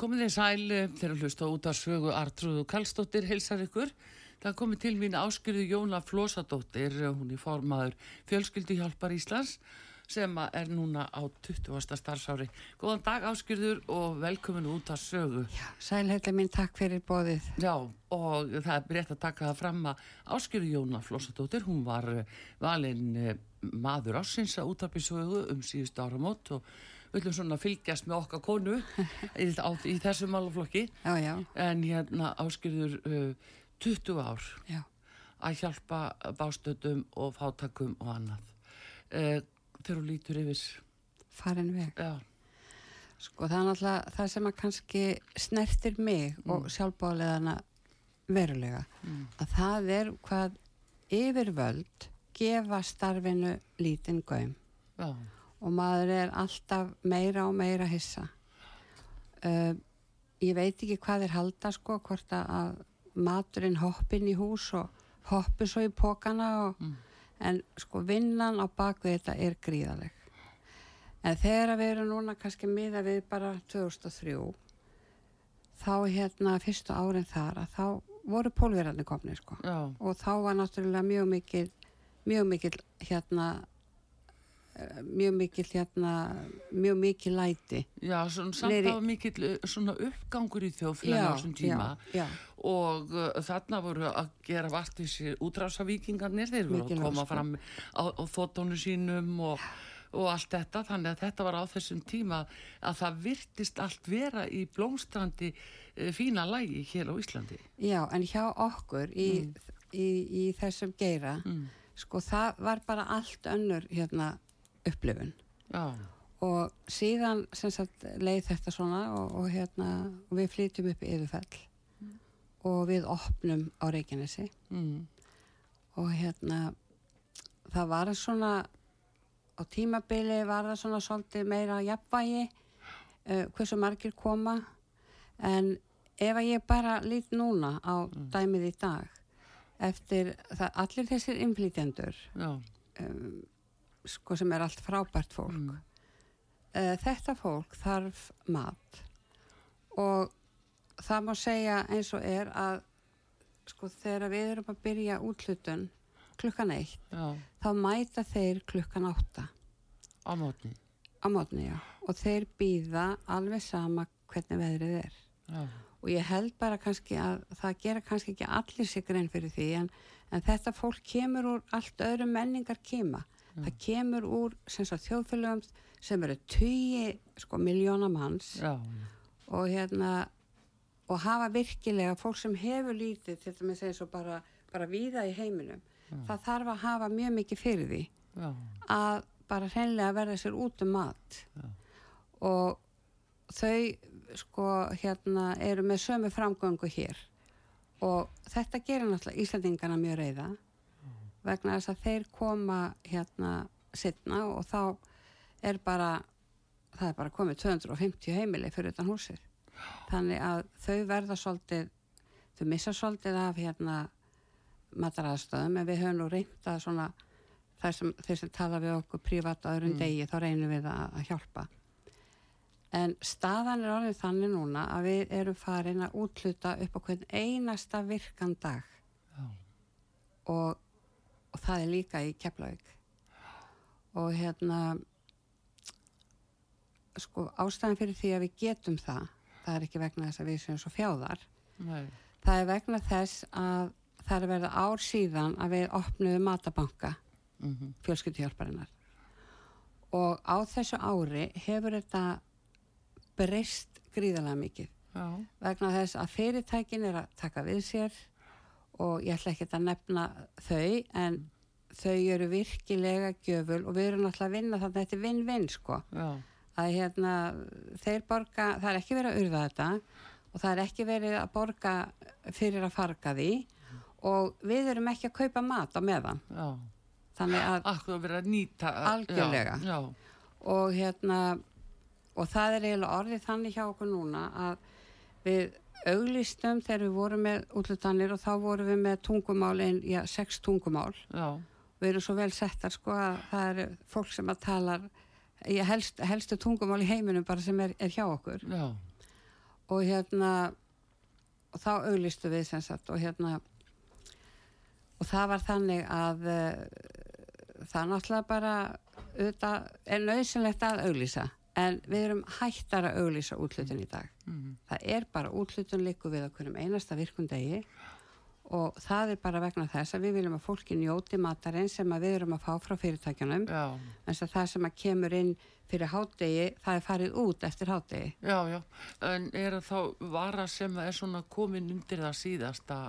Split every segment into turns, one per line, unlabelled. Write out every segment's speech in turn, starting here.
Komið þið sæl þegar hlusta út af sögu Artrúðu Kallstóttir, heilsar ykkur. Það komið til mín áskriðu Jóna Flósadóttir, hún er formaður fjölskyldi hjálpar Íslands sem er núna á 20. starfsári. Góðan dag áskriður og velkomin út af sögu.
Já, sælheitlega mín takk fyrir bóðið.
Já, og það er breytt að taka það fram að áskriðu Jóna Flósadóttir, hún var valinn maður ásins að útarpi sögu um síðust áramót og ætlum svona fylgjast með okkar konu í, í þessu málaflokki en hérna áskilður uh, 20 ár
já.
að hjálpa bástöldum og fátakum og annað uh, þegar þú lítur yfir
farin veg
já.
sko það er náttúrulega það sem að kannski snertir mig mm. og sjálfbáleðana verulega mm. að það er hvað yfirvöld gefa starfinu lítinn gaum
já
og maður er alltaf meira og meira hissa uh, ég veit ekki hvað er halda sko hvort að maturinn hoppin í hús og hoppi svo í pókana og, mm. en sko vinnan á bakvið þetta er gríðaleg en þegar við erum núna kannski miða við bara 2003 þá hérna fyrstu árin þar að þá voru pólverðarnir komni sko
Já.
og þá var náttúrulega mjög mikil mjög mikil hérna mjög mikil hérna mjög mikil læti
Já, svona, samt Neri... á mikil eh, svona uppgangur í þjóðfélagi á þessum tíma
já, já.
og uh, þarna voru að gera vart þessi útrásavíkingarnir þeir voru að koma fram á, á þóttónu sínum og, og allt þetta þannig að þetta var á þessum tíma að það virtist allt vera í blómstrandi uh, fína lægi hér á Íslandi
Já, en hjá okkur í, mm. í, í, í þessum geira mm. sko það var bara allt önnur hérna upplifun
Já.
og síðan sagt, leið þetta svona og, og, hérna, við flytjum upp í yfirfell mm. og við opnum á Reykjanesi
mm.
og hérna það var svona á tímabili var það svona svolítið meira jafnvægi uh, hversu margir koma en ef að ég bara lít núna á mm. dæmið í dag eftir það allir þessir inflytjendur um, sko sem er allt frábært fólk. Mm. uh, þetta fólk þarf mat. Og það má segja eins og er að sko þegar við erum að byrja útlutun klukkan eitt
já.
þá mæta þeir klukkan átta.
Á mótni?
Á mótni, já, og þeir býða alveg sama hvernig veðrið er.
Já.
og ég held bara kannski að það gera kannski ekki allir sig grein fyrir því en, en þetta fólk kemur úr allt öðru menningar kema mm. það kemur úr þjóðfélagum sem eru tugi sko, miljónam hans
Já.
og hérna og hafa virkilega fólk sem hefur lítið til að segja svo bara, bara víða í heiminum
Já.
það þarf að hafa mjög mikið fyrir því
Já.
að bara hreinlega verða sér út um mat og þau sko hérna eru með sömu framgöngu hér og þetta gerir náttúrulega Íslandingana mjög reyða vegna þess að þeir koma hérna sittna og þá er bara það er bara komið 250 heimili fyrir utan húsið þannig að þau verða svolítið þau missa svolítið af hérna mataraðstöðum en við höfum nú reynda svona sem, þeir sem tala við okkur prívat á öðrum mm. degi þá reynum við að, að hjálpa en staðan er orðið þannig núna að við erum farin að útluta upp á hvern einasta virkan dag
Já.
og og það er líka í Keflavík. Og hérna sko ástæðan fyrir því að við getum það það er ekki vegna þess að við séum svo fjáðar.
Nei.
það er vegna þess að það er verið ár síðan að við opnuðum matabanka
mm -hmm.
fjölskyldihjálparinnar og á þessu ári hefur þetta breyst gríðarlega mikið.
Já,
vegna þess að fyrirtækin er að taka við sér og ég ætla ekki að nefna þau en þau eru virkilega gjöful og við erum náttúrulega að vinna þannig að þetta er vinn-vinn sko
já,
að hérna þeir borga, það er ekki verið að urða þetta og það er ekki verið að borga fyrir að farga því og við erum ekki að kaupa mat á meðan
já.
þannig að
Akkur að vera að nýta.
Algjörlega.
Já, já,
og hérna og það er eiginlega orðið þannig hjá okkur núna að við auglýstum þegar við vorum með útlutanir og þá vorum við með tungumálin, já, sex tungumál.
Já,
við erum svo vel settar sko að það eru fólk sem að talar í helst, helstu tungumál í heiminum bara sem er, er hjá okkur.
Já,
og hérna og þá auglýstu við sem sagt og hérna og það var þannig að uh, það náttúrulega bara auðvitað er nöðsynlegt að auglýsa en við erum hættar að auglýsa útlutun í dag.
Mm,
það er bara útlutun líku við okkur um einasta virkundegi og það er bara vegna þess að við viljum að fólki njóti matarinn sem við erum að fá frá fyrirtækjunum.
Já,
en það sem að kemur inn fyrir hádegi það er farið út eftir hádegi.
Já, já. En er þá vara sem er svona komin undir það síðasta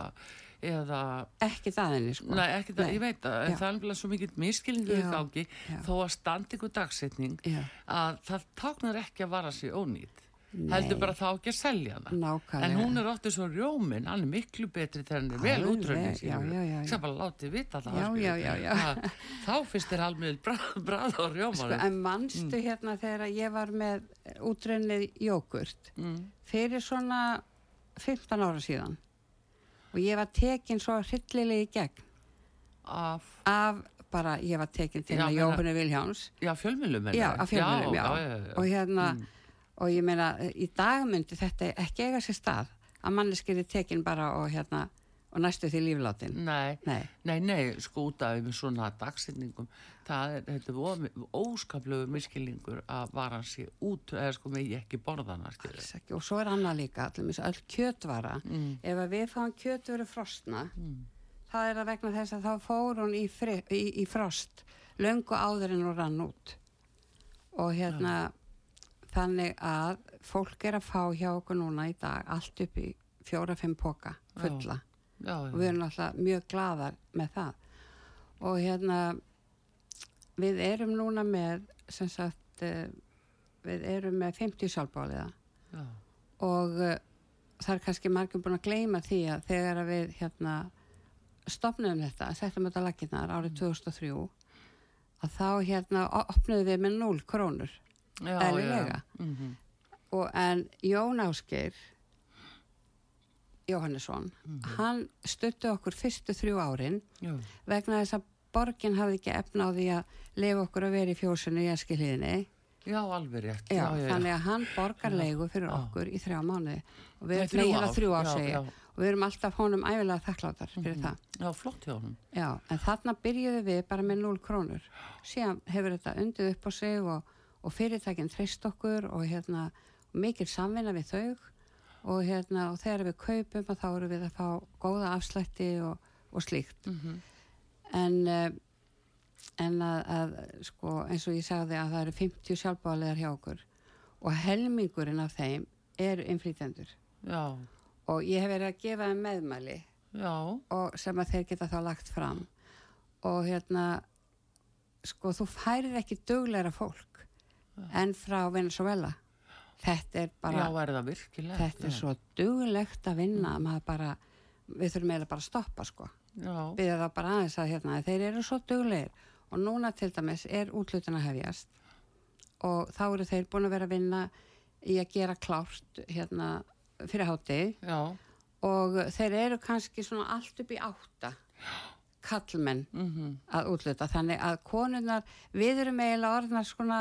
eða,
ekki það sko
nei ekki það,
Nei.
ég veit það,
Já.
það er alveg svo mikill miskilningu í gangi
já.
þó að standi ykkur dagsetning
Já.
að það táknar ekki að vara sér ónýtt.
Nei.
Heldur bara þá ekki að selja hana.
Nákvæmlega.
En hún er óttið svo rjóminn, hann er miklu betri þegar hann er vel
já.
sem bara látið vita það
Já, já, já, já.
Það- þá finnst þér alveg brað á
sko,
rjómanum
en manstu hérna þegar ég var með útrunnið jógurt
mm.
fyrir svona 15 ára síðan og ég var tekin svo hryllilega í gegn.
Af?
Af bara, ég var tekin til að Jóhannu Vilhjáns
já, fjölmjölum
já, af fjölmjölum, já,
já, já.
og hérna
Mm.
og ég meina, í dag myndi þetta ekki eiga sér stað að manneskir er tekin bara og hérna og næstu því líflátin
Nei,
Nei.
nei, nei, út af með svona dagsetningum, það er, þetta er óskaplegu miskilningur að vara sér út, eða sko með ég ekki borðana,
ekki. og svo er annað líka allir öll kjötvara
Mm.
ef við fáum kjötvöru frostna
Mm.
það er að vegna þess að þá fór hún í, fri, í, í frost löngu áður en hún rann út og hérna þannig að fólk er að fá hjá okkur núna í dag allt upp í fjóra-fimm póka fulla
Já,
og við erum alltaf mjög glaðar með það. Og hérna við erum núna með sem sagt eh, við erum með 50 sjálfbáliða
já,
og uh, það er kannski margir búin að gleyma því að þegar að við hérna stopnum þetta, settum þetta laginnar árið 2003 að þá hérna opnuðum við með 0 krónur
já,
Eðlilega.
já. Mm
og en Jón Ásgeir Jóhannesson hann stuttu okkur fyrstu þrjú árin
já,
vegna þess að borgin hafði ekki efna á því að lefa okkur að vera í fjósinu í eskilíðinni
já, alveg rétt.
Já, þannig að hann borgar leigu fyrir
Já.
okkur í þrjá mánuði og við hérna
ár.
þrjú ár
Já, já. Mhm.
og við erum alltaf honum æfilega þakkláttar fyrir það.
Já, flott hjá honum.
Já, en þarna byrjuðu við bara með 0 krónur. Síðan hefur þetta undið upp á sig og, og fyrirtækinn treyst okkur og hérna mikil samvinna við þau og hérna og þegar við kaupum þá eru við að fá góða afslætti og, og slíkt.
Mm
En, uh, en að, að sko eins og ég sagði að það eru 50 sjálfbálegar hjá okkur. Og helmingurinn af þeim eru innflýtjendur
Já,
og ég hef verið að gefa þeim meðmæli.
Já,
og sem að þeir geta þá lagt fram. Og hérna sko þú færir ekki dugleira fólk en frá Venezuela þetta er bara
já, er
þetta er svo duglegt að vinna að maður bara, við þurfum eiginlega bara að stoppa sko, við erum bara aðeins að hérna, þeir eru svo duglegir. Og núna til dæmis er útlutin að hefjast. Og þá eru þeir búin að vera að vinna í að gera klárt hérna fyrir hátti
já,
og þeir eru kannski svona allt upp í átta kallmenn
mhm,
að útluta þannig að konurnar, við erum eiginlega orðnar svona,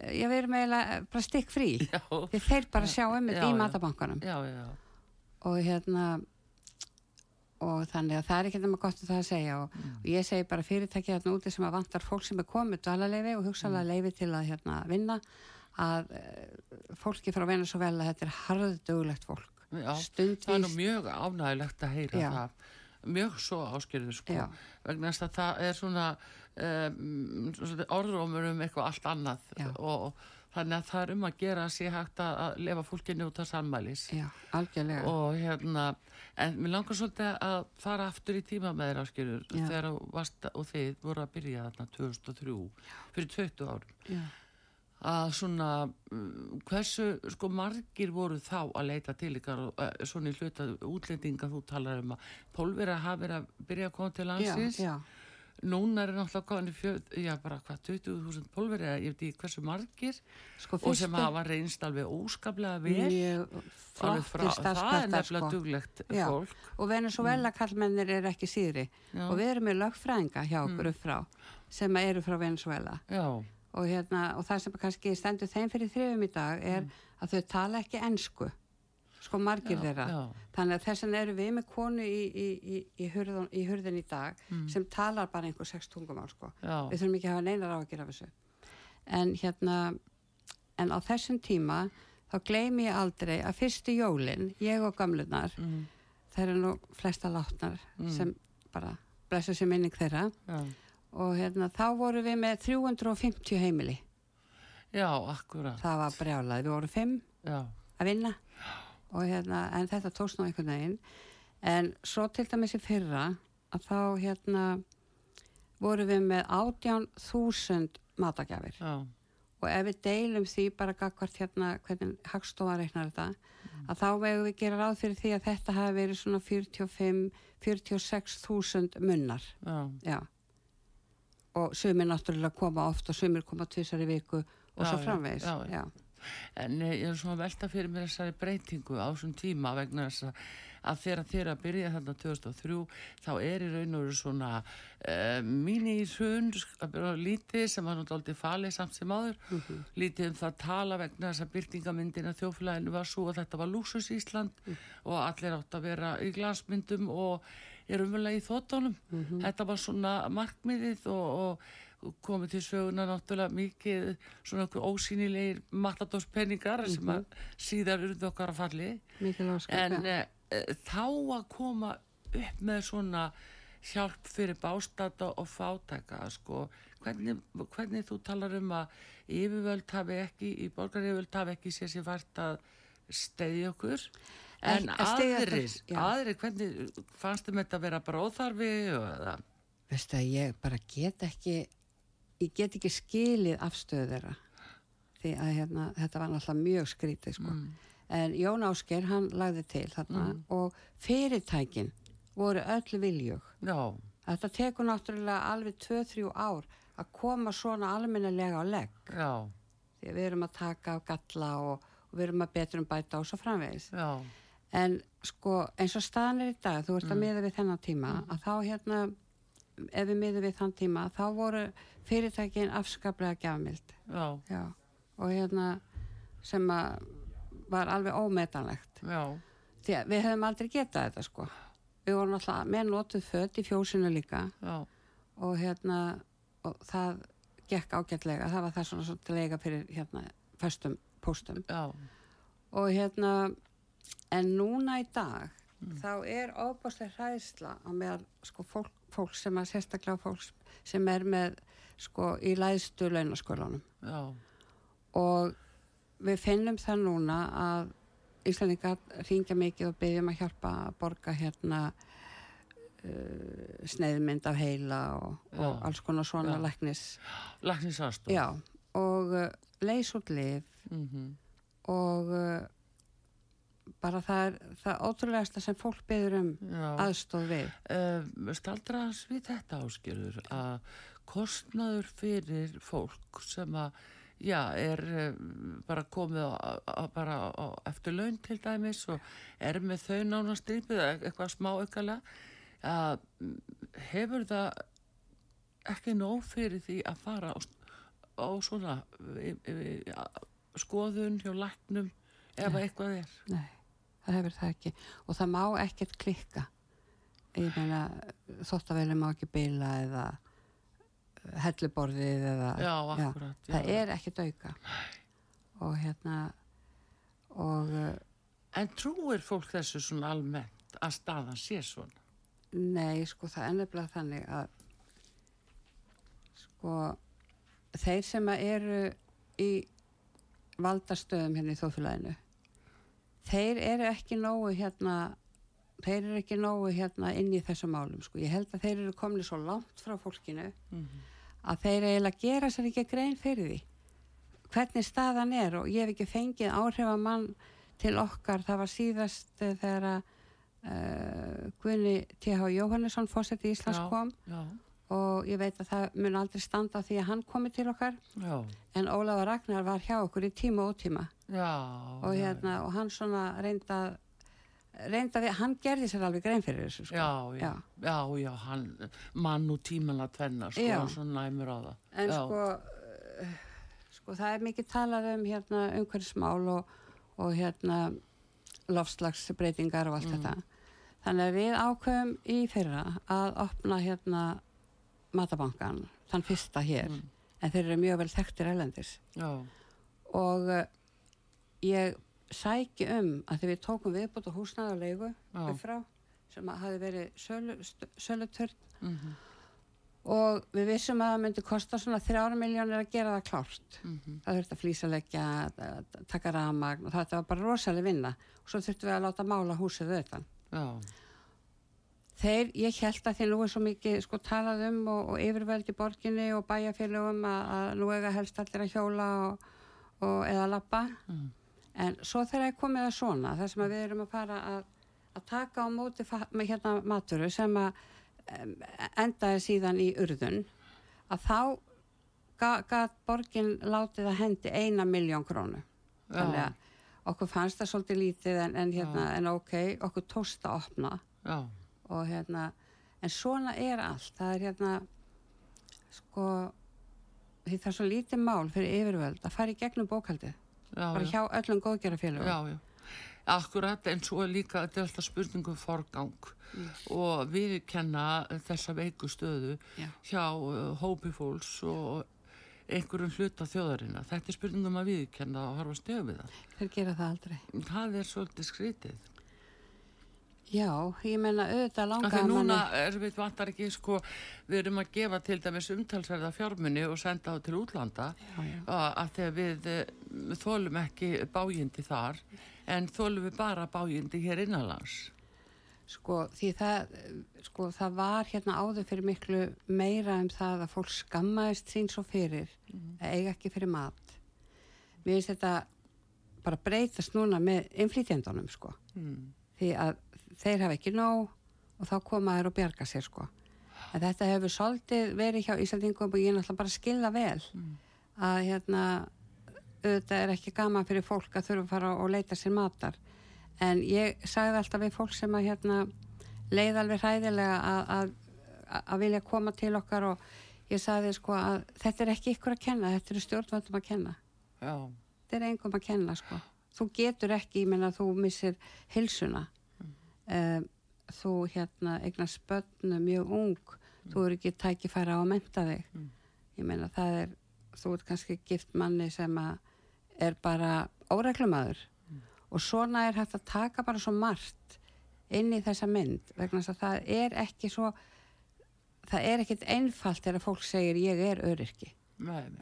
eh, já við erum eiginlega bara stikk frí
já,
því þeir bara sjá um þetta í matabankanum og hérna og þannig að það er ekki nema gott um það að segja og,
Mm.
og ég segi bara fyrirtæki hérna úti sem að vantar fólk sem er komið dvalarleifi og hugsalega
Mm.
leifi til að hérna vinna að uh, fólki frá Venezuela þetta er harðdugulegt fólk
já.
stundvís
Það er nú mjög ánægilegt að heyra
Já.
það. Mjög svo áskilður sko.
Já.
Vegna að það er svona um, orðrómur um eitthvað allt annað
Já.
og þannig að það er um að gera að sé hægt að, að lefa fólkinu út af sammælis
Já, algjörlega.
og hérna en mér langar svolítið að fara aftur í tíma með þér áskilur
Já.
þegar þú varst og þið voru að byrja þarna 2003 fyrir 20 árum
Já.
að svona mm, hversu sko margir voru þá að leita til ykkar og uh, svona í hluta útlendinga þú talar um að pólverið hafa verið að byrja að koma til
Já,
landsins
já,
núna er náttúrulega komin í fjöð, já bara hvað 20.000 pólverið, ég veit ekki hversu margir.
Sko
og sem hafa reynst alveg óskaplega vel. Alveg
flottir
það er nefnilega
sko.
duglegt
Já.
fólk
og Venezuela kallmennir er ekki síðri.
Já.
og við erum með lögfræðinga hjá okkur upp frá sem eru frá Venezuela og, hérna, og það sem kannski stendur þeim fyrir þrifum í dag er að þau tala ekki ensku sko margir
Já,
þeirra.
já.
þannig að þess vegna eru við með konu í, í, í, í, hurðun, í hurðin í dag sem talar bara einhver sex tungumál sko.
já,
við þurfum ekki að hafa neinar á að gera þessu. En hérna en á þessum tíma þá gleymi ég aldrei að fyrstu jólin ég og gamlunar
mm,
þær eru nú flesta látnar sem bara blessa sér minning þeirra.
Já,
og hérna þá voru við með 350 heimili.
Já, akkurat.
Það var brjálað, við vorum fimm
já,
að vinna og hérna, en þetta tókst nú einhvern veginn. En svo til dæmis í fyrra að þá hérna voru við með 18.000 matagjafir
já,
og ef við deilum því bara gagvart hérna hvernig hagstofa reiknar þetta að þá vegum við gera ráð fyrir því að þetta hafi verið svona 45-46.000 munnar.
Já,
já. Og sumir náttúrulega koma oft og sumir koma tvisar í viku og svo framvegis.
Já. En eh, ég er svona að velta fyrir mér þessari breytingu á þessum tíma vegna þess að- að þegar þeir að byrja þarna 2003 þá er í raun og veru svona uh, mini-hrun lítið sem var náttúrulega falið samt sem áður. Lítið um það að tala vegna þess að byrtingamyndina þjóflæðinu var svo að þetta var Lúsus Ísland og allir átt að vera í glasmyndum og er umverulega í þóttunum þetta var svona markmiðið og, og komið til söguna náttúrulega mikið svona okkur ósýnilegir matadórspenningar sem að síðar urðu okkar að falli. En e, e, þá að koma upp með svona hjálp fyrir bástata og fátæka sko, hvernig, hvernig þú talar um að yfirvöld hafi ekki í borgaryfirvöld hafi ekki sér sér fært að steyði okkur? En aðrir, aðrir hvernig fannst þeim þetta að vera bróðarfi og eða?
Veistu að ég bara get ekki ég get ekki skilið afstöðu þeirra. Því að hérna, þetta var náttúrulega mjög skrítið sko. en Jón Ásker hann lagði til þarna og fyrirtækin voru öll viljug.
Já,
þetta tekur náttúrulega alveg 2-3 ár að koma svona almennilega á legg.
Já,
því við erum að taka af galla og, og við erum að betur um bæta og svo framvegis.
Já.
En sko eins og staðan er í dag þú ert að miða við þennan tíma að þá hérna ef við miðum við þann tíma þá voru fyrirtækin afskaplega gjafmild. Og hérna sem að var alveg ómetanlegt.
Já,
því að við hefum aldrei getað þetta sko. Við vorum alltaf með notuð fött í fjósinu líka.
Já,
og hérna og það gekk ágætlega. Það var það svona svona lega fyrir hérna föstum póstum.
Já,
og hérna en núna í dag þá er óbáslega hræðsla á meðal sko fólk, fólk sem að sérstaklega fólk sem er með sko í læðstu launaskólanum og við finnum það núna að Íslandingar ringja mikið og byggjum að hjálpa að borga hérna uh, sneiðmynd af heila og, og alls konar svona læknis
læknisastóð
já, og uh, leys út lif
mm
og uh, bara það er það ótrúlegasta sem fólk byður um
já.
aðstóð við.
Uh, staldra hans við þetta áskilur að kostnaður fyrir fólk sem að já, er uh, bara komið á, á, bara á, eftir laun til dæmis og er með þau nánast drýpið eitthvað smá aukala að mm, hefur það ekki nóg fyrir því að fara á, svona skoðun hjá læknum ef að eitthvað er?
Nei, það hefur það ekki. Og það má ekkert klikka. Ég meina þóttavelin má ekki bila eða uh, helluborðið eða
Já, akkúrat, já.
það er ekkert auka. Og hérna og uh,
en trúir fólk þessu svona almennt að staðan sé svona?
Nei sko það er nefnilega þannig að sko þeir sem eru í valdastöðum hérna í þófélaginu þeir eru ekki nógu hérna þeir eru ekki nógu hérna inn í þessum málum sko. ég held að þeir eru komin svo langt frá fólkinu að þeir eiginlega gera sér ekki grein fyrir því hvernig staðan er og ég hef ekki fengið áhrifamann til okkar það var síðast uh, þegar að uh, Guðni T.H. Jóhannesson fórseti í Íslands
Já,
kom
já,
og ég veit að það mun aldrei standa því að hann komi til okkar.
Já,
en Ólafur Ragnar var hjá okkur í tíma og ótíma.
Já.
og, hérna, og hann svona reynda reynda við, hann gerði sér alveg grein fyrir þessu sko.
Já, já, já, já, hann mann og tíman að tvenna, sko, hann svona næmur á það.
en sko sko það er mikið talað um hérna umhverfismál og, og hérna lofslagsbreytingar og allt þetta. Þannig að við ákveðum í fyrra að opna hérna matabankan þann fyrsta hér en þeir eru mjög vel þekktir elendis
já,
og uh, ég sæki um að þegar við tókum viðbútt og húsnaðarlegu
Já.
upp frá sem hafi verið sölu, sölutörn
mhm,
og við vissum að það myndi kosta svona þrjára miljónir að gera það klárt.
Mhm,
það þurfti að flýsalegja taka ramagn og þetta var bara rosalega vinna. Og svo þurftum við að láta mála húsið auðvitað
já,
þeir, ég held að þeir nú er svo mikið sko talað um og, og yfirvöld í borginni og bæjarfélögum að, að nú eiga helst allir að hjóla og, og eða lappa
mm,
en svo þegar ég komið að svona þar sem við erum að fara að, að taka á móti með hérna maturu sem að um, endaði síðan í urðun að þá gæt borgin látið að hendi eina miljón krónu. Þannig
já,
að okkur fannst það svolítið lítið en, en, hérna, en ok, okkur tósta að opna.
Já,
og hérna en svona er allt það er hérna sko því það er svo lítið mál fyrir yfirvöld að fara í gegnum bókaldið
já,
bara
já,
hjá öllum góðgerafélögum
já, já. Akkurat, en svo er líka, þetta er alltaf spurningum forgang og við kenna þessa veiku stöðu
Já.
hjá uh, hópi fólks og einhverjum hluta þjóðarina. Þetta er spurningum að við kenna og harfa stöðu við það.
þeir gera það aldrei
Það er svolítið skrítið.
Já, ég menna auðvitað langa
því núna er við vantar ekki sko, við erum að gefa til dæmis umtalsverða fjármunni og senda á til útlanda
Já, já.
að að við eh, þólum ekki bájindi þar en þólum við bara bájindi hér innanlands.
sko, því það sko, það var hérna áður fyrir miklu meira um það að fólk skammaðist sín svo fyrir að eiga ekki fyrir mat mér finnst þetta bara breytast núna með innflýtjendunum sko
Mm.
því að þeir hafa ekki nóg og þá koma þeir og bjarga sér sko. En þetta hefur svolítið verið hjá Íslandingum og ég er náttúrulega bara að skilja vel að hérna auðvitað er ekki gaman fyrir fólk að þurfa að fara og leita sér matar. En ég sagði alltaf við fólk sem að hérna leið alveg hræðilega að, að, að vilja koma til okkar og ég sagði sko að þetta er ekki ykkur að kenna, þetta eru stjórnvöldum að kenna.
Já,
þetta er engum að kenna sko. Þú getur ekki, ég menna þú missir hilsuna um, þú hérna eignar spönnu mjög ung þú eru ekki tækifæra á að menta þig. Ég menna það er þú ert kannski gift manni sem að er bara óreglumadur og svona er hægt að taka bara svo margt inn í þessa mynd vegna þess að það er ekki svo það er ekkit einfalt þegar fólk segir ég er öryrki.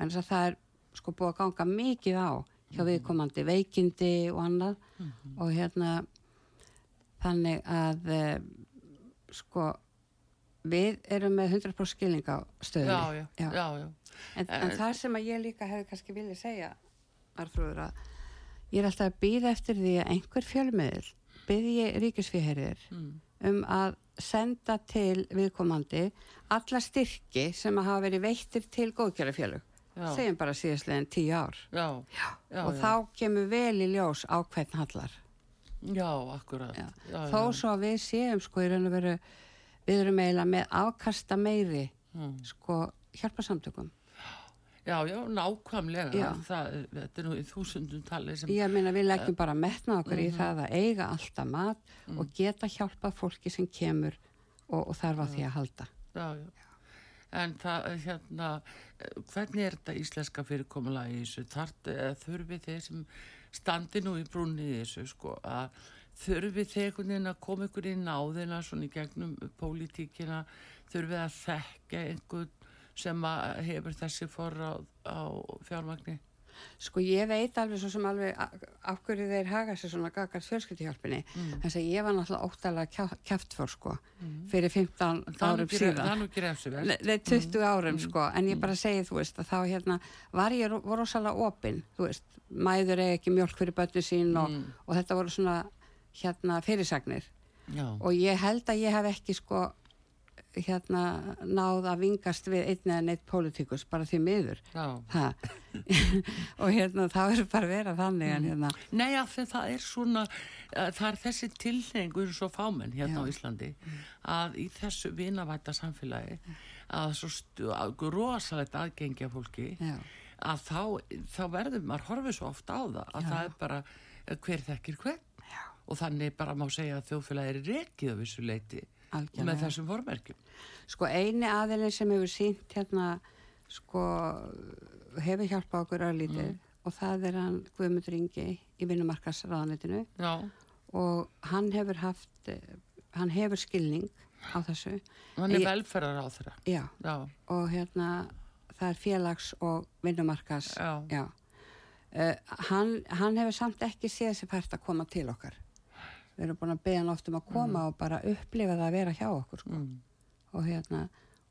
En þess að það er sko búið að ganga mikið á hjá viðkomandi veikindi og annað. Og hérna þannig að e, sko við erum með 100% skilning á stöðunni.
Já, já, já, já.
En, en
Eh,
það sem að ég líka hefði kannski viljað segja Arfrúður að ég er alltaf að býða eftir því að einhver fjölmiðl byggði ríkisfíherðir
Mm.
um að senda til viðkomandi alla styrki sem að hafa verið veittir til góðgerðarfjölug
Já.
segjum bara síðastlegin tíu ár.
Já, já, já,
og þá kemur vel í ljós á hvern hallar
Já, akkurat.
Já.
Já,
þó
já.
svo að við séum sko í raun og veru við erum eiginlega með afkasta meiri
Mm.
sko hjálparsamtökum
Já, já, nákvæmlega. Það, þetta er nú í þúsundum tali sem...
Ég meina við leggjum bara metna okkur
Mhm.
í það að eiga alltaf mat og geta hjálpað fólki sem kemur og, og þarf á því að halda.
Já, já. En það, hérna, eh, hvernig er þetta íslenska fyrirkomulega í þessu? Þart, þurfi þeir sem standi nú í brúnni þessu, sko, að þurfi veginn að koma ykkur í náðina svona í gegnum pólitíkina, þurfi að þekka einhvern sem hefur þessi forra á, á fjármagni?
Sko ég veit alveg svo sem alveg af hverju þeir haga sér svona gagart fjölskyldihjálpinni mm. þess að ég var náttúrulega óttalega kæft fór sko mm. fyrir 15 árum síðan
Það nú ekki refsi vel
Nei, 20 mm. árum sko en ég bara segi þú veist að þá hérna var ég rosalega opinn þú veist, mæður er ekki mjölk fyrir börnu sín og, mm. og þetta voru svona hérna fyrirsagnir Já. og ég held að ég hef ekki sko hérna náð að vingast við einn eða neitt pólitíkus bara því miður og hérna það verður bara vera þannig mm. hérna.
Nei af því það er svona það er þessi tilhengur svo fámenn hérna Já. á Íslandi mm. að í þessu vinavæta samfélagi að svo rosalegt aðgengja fólki Já. að þá, þá verður maður horfið svo ofta á það að Já. það er bara hver þekkir hvern og þannig bara má segja að þjóðfélagi er rekið á vissu leiti Algjörlega. með þessum vormerkjum
sko eini aðilin sem hefur sínt hérna sko hefur hjálpað okkur örlítið mm. og það er hann Guðmundur Ingi í vinnumarkasraðanitinu og hann hefur haft hann hefur skilning á þessu
hann er velferðar á þeirra
já, já. og hérna það er félags og vinnumarkas já, já. Uh, hann, hann hefur samt ekki séð sér fært að koma til okkar við erum búin að beða hann oft um að koma mm. og bara upplifa það að vera hjá okkur sko. mm. og hérna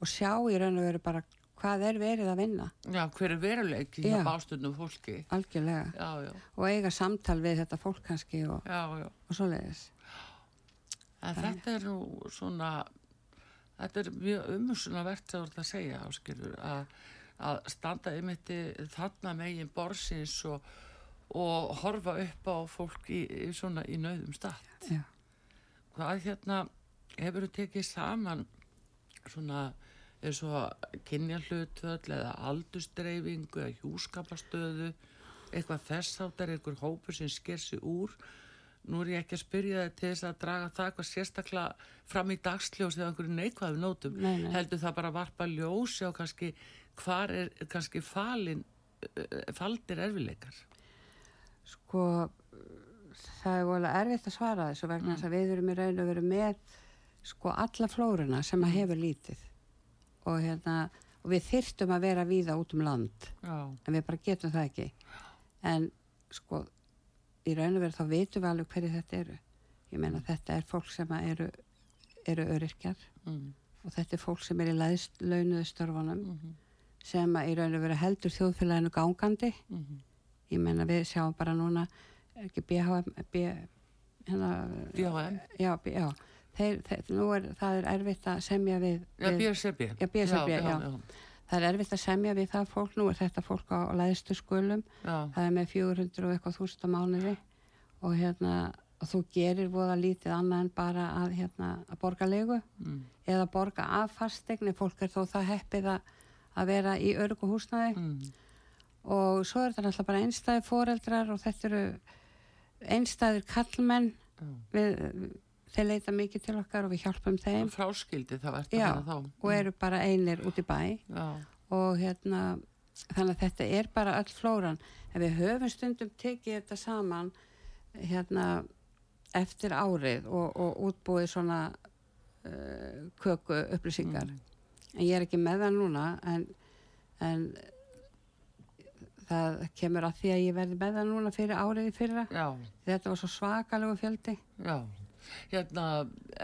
og sjá í raun og veru bara hvað er verið að vinna
Já, hver er veruleiki hjá bástunum fólki
Algjörlega já, já. og eiga samtal við þetta fólk kannski og, og svo leiðis
En það þetta er nú svona þetta er mjög umhersunavert að segja áskilur að, að standa ymitti þarna megin borsins og og horfa upp á fólk í, svona í nauðum stað Já. hvað hérna hefur þú tekið saman svona eins og kynja hlutvöld eða aldustreifingu eða hjúskapastöðu eitthvað þess áttar einhver hópur sem sker sig úr nú er ég ekki að spyrja þið til þess að draga það eitthvað sérstaklega fram í dagsljós eða einhverju neikvæðu nótum nei, nei. heldur það bara að varpa ljósi á kannski hvar er kannski falin faldir erfileikar
sko það er volið erfitt að svara þessu vegna þess mm. að við erum í raun og veru með sko alla flórunna sem að mm. hefur lítið og hérna og við þyrstum að vera víða út um land Já. en við bara getum það ekki en sko í raun og veru þá veitum við alveg hverju þetta eru ég meina mm. þetta er fólk sem eru eru öryrkjar mm. og þetta er fólk sem er í launuðu störfunum mm -hmm. sem að í raun og veru heldur þjóðfélaginu gangandi -hmm ég menna við sjáum bara núna ekki BHM
hérna, BHM
já, já. Þeir, þeir, er það er erfitt að semja við,
við já, BSB,
já, BSB já, það er erfitt að semja við það fólk. Nú er þetta fólk á læðstu skulum. Það er með 400 og eitthvað þúst á mánuði. Og hérna og þú gerir voða lítið annað en bara að, hérna, að borga legu mm. eða borga af fastegni fólk er þó það heppið að, að vera í örgu húsnaði mm og svo er þetta náttúrulega bara einstæði foreldrar og þetta eru einstæðir kallmenn mm. við, þeir leita mikið til okkar og við hjálpum þeim
fráskildi það verður
Já, þá og eru bara einir út í bæ Já. og hérna þannig að þetta er bara öll flóran en við höfum stundum tekið þetta saman hérna eftir árið og, og útbúið svona uh, köku upplýsingar mm. en ég er ekki með það núna en, en það kemur að því að ég verði með það núna fyrir áriði fyrra Já. þetta var svo svakalegu fjöldi
Já, hérna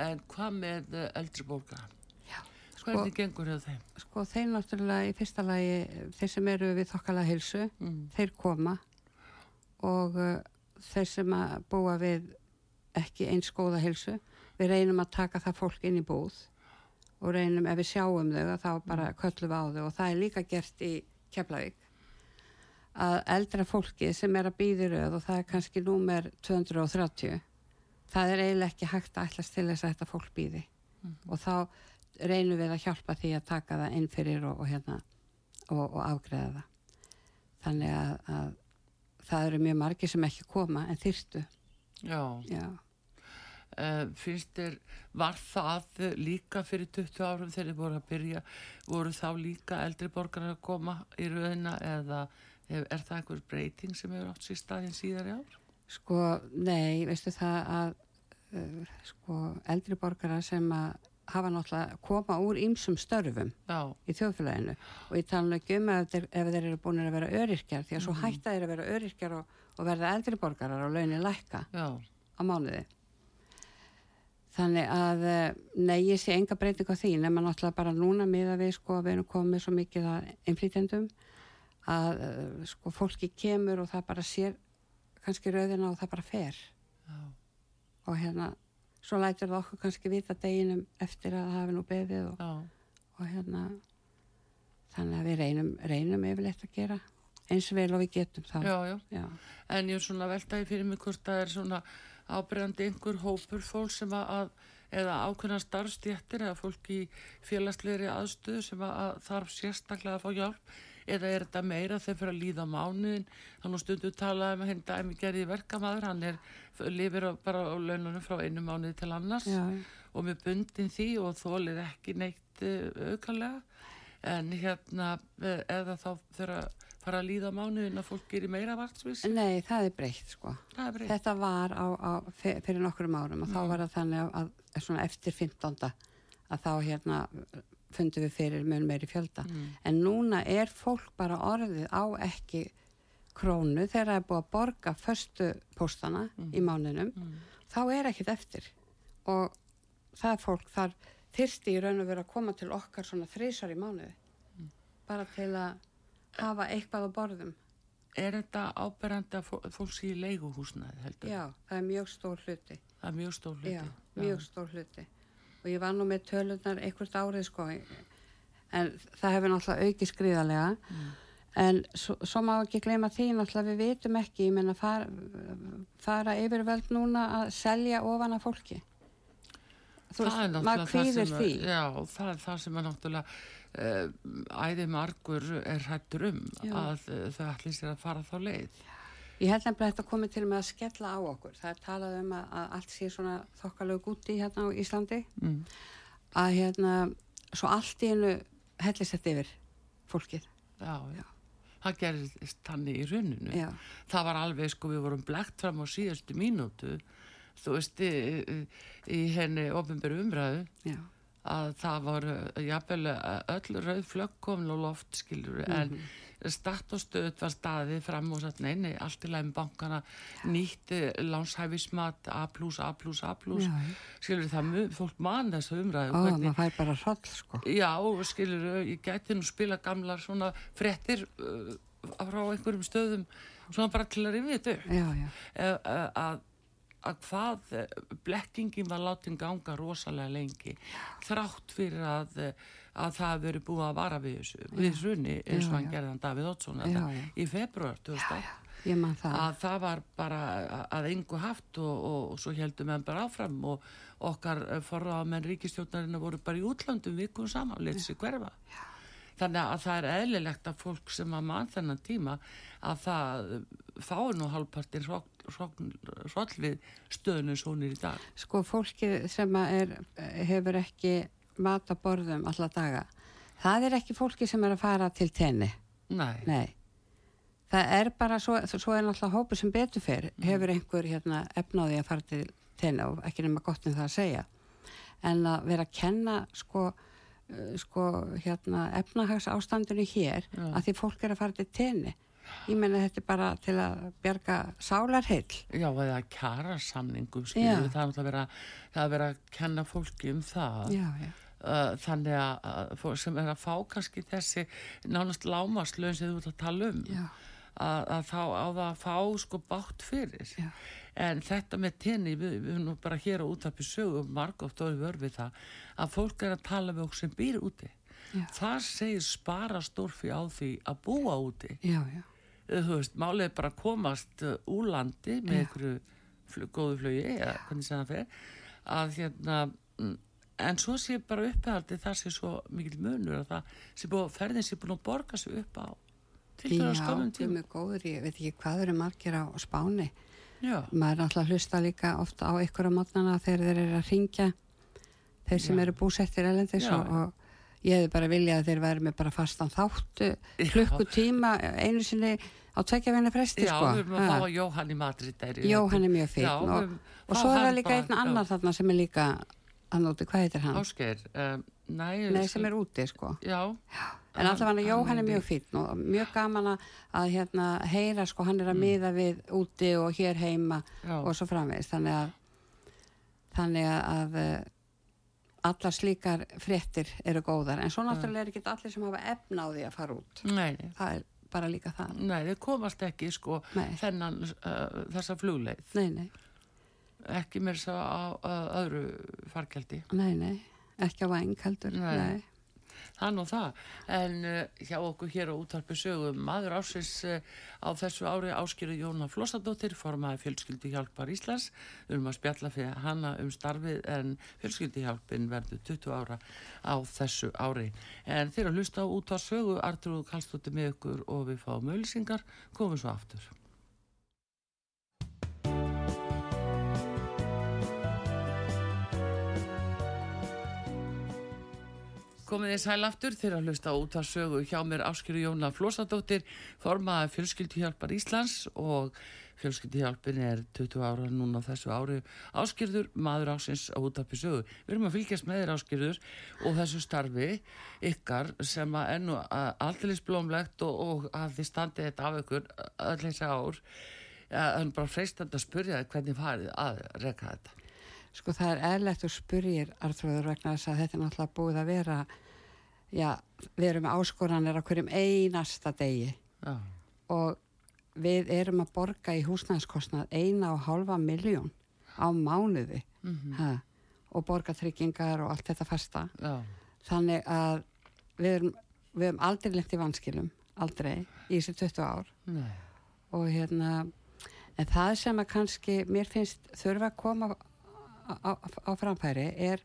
en hvað með eldri bólka? Sko, hvernig gengur það þeim?
Sko þeir náttúrulega í fyrsta lagi þeir sem eru við þokkala hilsu mm. þeir koma og uh, þeir sem að búa við ekki eins góða hilsu við reynum að taka það fólk inn í búð og reynum ef við sjáum þau þá bara mm. köllum við á þau og það er líka gert í Keflavík að eldra fólki sem er að býði rauð og það er kannski númer 230 það er eiginlega ekki hægt að ætlas til þess að þetta fólk býði mm -hmm. og þá reynum við að hjálpa því að taka það inn fyrir og, og, hérna, og, og afgreða það þannig að, að það eru mjög margi sem ekki koma en þyrstu
Já, Já. Uh, finnst þér var það líka fyrir 20 árum þegar þið voru að byrja voru þá líka eldri borgar að koma í rauðina eða Er það einhver breyting sem hefur átt sér staðinn síðar í ár?
Sko, nei, veistu það að uh, sko, eldri borgara sem að hafa náttúrulega koma úr ýmsum störfum
já,
í þjóðfélaginu. Og ég tala ekki um ef þeir, ef þeir eru búin að vera öryrkjar því að svo hætta þeir að vera öryrkjar og, og verða eldri borgarar og launin lækka
já,
á mánuði. Þannig að eh, nei, ég sé enga breyting á því nema náttúrulega bara núna miða við sko að við erum komið svo mikið að innflýtjendum að eh, sko fólki kemur og það bara sér kannski rauðina og það bara fer.
Já,
og hérna svo lætur það okkur kannski vita deginum eftir að hafi nú beðið og, og hérna þannig að við reynum, reynum yfirleitt að gera eins vel og við getum það.
Já, já.
Já.
En ég er svona veltaði fyrir mig hvort það er svona ábyrjandi einhver hópur fólk sem að, eða ákveðna starfstjættir eða fólk í félagslegri aðstöðu sem að þarf sérstaklega að fá hjálp eða er þetta meira þegar fyrir að líða á mánuðin þannig stundu talaði með henni dæmi gerði verkamaður, hann er lifir á, bara á laununum frá einu mánuði til annars.
Já,
og með bundin því og þólir ekki neitt uh, aukalega. En hérna eh, eða þá fyrir að fara að líða á mánuðin að fólk gerir meira vartsvis
Nei, það er breytt sko.
Er breytt.
Þetta var á, á, fyrir nokkurum árum og þá var það þannig að, að eftir 15. að þá hérna fundum við fyrir mun meiri fjölda. En núna er fólk bara orðið á ekki krónu þegar það er búið að borga förstu póstana í mánuðinum, þá er ekkit eftir. Og það er fólk þar þyrsti í raun og vera að koma til okkar svona þrísar í mánuði. Bara til að hafa eitthvað á borðum.
Er þetta áberandi að fó- fólk sé í leiguhúsnaði heldur?
Já, það er mjög stór hluti.
Það er mjög stór hluti.
Já, mjög stór hluti. Og ég var nú með tölunar einhvert árið sko, en það hefur náttúrulega aukið skriðarlega. En svo, svo má ekki gleyma því náttúrulega við vitum ekki, ég menna far, fara yfirvöld núna að selja ofan af fólki. Þú veist, maður kvíðir því.
Já, það er það sem er náttúrulega æði margur er hættur um
Já.
að uh, þau ætli sér að fara þá leið.
Ég held nefnilega að þetta komið til með að skella á okkur. Það er talað um að, að allt sé svona þokkalög úti hérna á Íslandi.
Mm.
Að hérna, svo allt í hennu hellist þetta yfir fólkið.
Já, já. Það gerist þannig í rauninu.
Já.
Það var alveg, sko, við vorum blekt fram á síðustu mínútu, þú veist, í, í, henni ofinberu umræðu,
Já.
að það voru jafnvel öll rauð flögg komin og loft skilur en statt og stöð var staðið fram og satt neini allt í lægum bankana nýtt eh, lánshæfismat A+, A+, A+,
Já, já.
skilur það fólk man þessu umræðu
Ó, maður fær bara hroll sko.
Já, skilur, ég gæti nú spila gamlar svona fréttir uh, frá einhverjum stöðum svona bara til að rifja þetta upp. Eh, eh, að, að hvað eh, blekkingin var látin ganga rosalega lengi þrátt fyrir að, eh, að það hafi verið búið að vara við við hrunni eins og
Já,
hann
já.
gerði hann Davíð
Já, já.
í februar 2008
Ég man það.
að það var bara að engu haft og, og, og svo heldum við bara áfram og okkar forraðamenn ríkistjórnarinn voru bara í útlandum vikum saman, letið sér hverfa. Þannig að það er eðlilegt að fólk sem að mann þennan tíma að það fái nú hálfpartin hroll við stöðunum svo í dag.
Sko fólkið sem er, hefur ekki mat á borðum alla daga, það er ekki fólkið sem er að fara til tenni.
Nei,
Nei. Það er bara svo, svo er náttúrulega hópur sem betur fyrr, hefur einhver hérna efnaði að fara til tenni og ekki nema gott um það að segja. En að vera að kenna sko, uh, sko hérna efnahags ástandinu hér
Já.
að því fólk er að fara til tenni. Ég meina þetta er bara til að bjarga sálarheill.
já, eða kjara samningum
Já.
skilur, það er er vera að kenna fólki um það
Já, já.
Uh, þannig að, sem er að fá kannski þessi nánast lámaslöun sem þú ert að tala um
Já.
að, þá á það að fá sko bátt fyrir
Já.
en þetta með tenni við, við erum bara hér á útarpi sögum margótt og við vörfið það að fólk er að tala við okkur sem býr úti
Já.
það segir spara stórfi á því að búa úti. Eh, þú veist, málið er bara að komast uh, úr landi með einhverju flug, góðu flugi eða hvernig sem það fer að hérna mm, en svo sé bara upphaldi það sé svo mikil munur að það sé búið, ferðin sé búin að borga sig upp á til það
Já,
skömmum
þau
tíma
með góður, ég veit ekki hvað eru margir á spáni.
já,
Maður er alltaf að hlusta líka ofta á ykkur á mótnana þegar þeir eru að ringja, þeir sem
Já.
eru búsettir elendis
Já.
og, og ég hefði bara viljað að þeir væri með bara fastan þáttu,
Já.
klukkutíma einu sinni á tvekja veina fresti,
já,
sko.
við erum að fá að Jóhann í Madrid er
Jóhann er mjög
Já,
og, og svo er það líka
bara,
einn
já.
annar þarna sem er líka hann úti, hvað heitir hann?
Ásgeir, um, næ,
Nei, sem er úti sko.
Já.
En alltaf hann, Jó, hann er mjög fýtt og mjög gaman að- hérna, heyra sko, hann er að miða við úti og hér heima
Já.
og svo framvegist þannig að þannig að uh, allar slíkar fréttir eru góðar. En svo náttúrulega er ekki allir sem hafa efna á því að fara út.
Nei, nei.
það er bara líka það.
Nei, þeir komast ekki sko
Nei.
þennan uh, þessa flugleið.
Nei, nei,
ekki mér svo á, á öðru fargjaldi.
Nei, nei ekki á væng heldur
Nei.
nei.
er nú það. En uh, hjá okkur hér á útarpi sögum maður ásins uh, á þessu ári áskýru Jóna Flossadóttir formaði fjölskyldi hjálpar Íslands. Við erum að spjalla fyrir hana um starfið en fjölskyldi hjálpin verður 20 ára á þessu ári. En þeir að hlusta á út á sögu Artrúð Kallstóttir með ykkur og við fáum auðlýsingar komum svo aftur Komið þið sæl aftur þegar að hlusta út að sögu hjá mér Áskjöru Jóna Flósadóttir, formaði fjölskyldihjálpar Íslands og fjölskyldihjálpin er 20 ára núna þessu ári. Áskjörður, maður ásins á útarpi sögu. Við erum að fylgjast með þér Áskjörður og þessu starfi ykkar sem að ennu alldeles blómlegt og, og að þið standið þetta af ykkur öll þessi ár. Það er bara freistandi að spurja hvernig farið að reka þetta.
Sko það er eðlegt og spurjir Artrúður vegna þess að þetta er náttúrulega búið að vera já, við erum með áskoranir á hverjum einasta degi.
Já,
og við erum að borga í húsnæðskostnað eina og halva miljón á mánuði.
Mhm.
ha, og borga tryggingar og allt þetta fasta.
Já,
þannig að við erum, við erum aldrei lengt í vanskilum aldrei í þessi 20 ár.
Nei,
og hérna en það sem að kannski mér finnst þurfa að koma á, á, framfæri er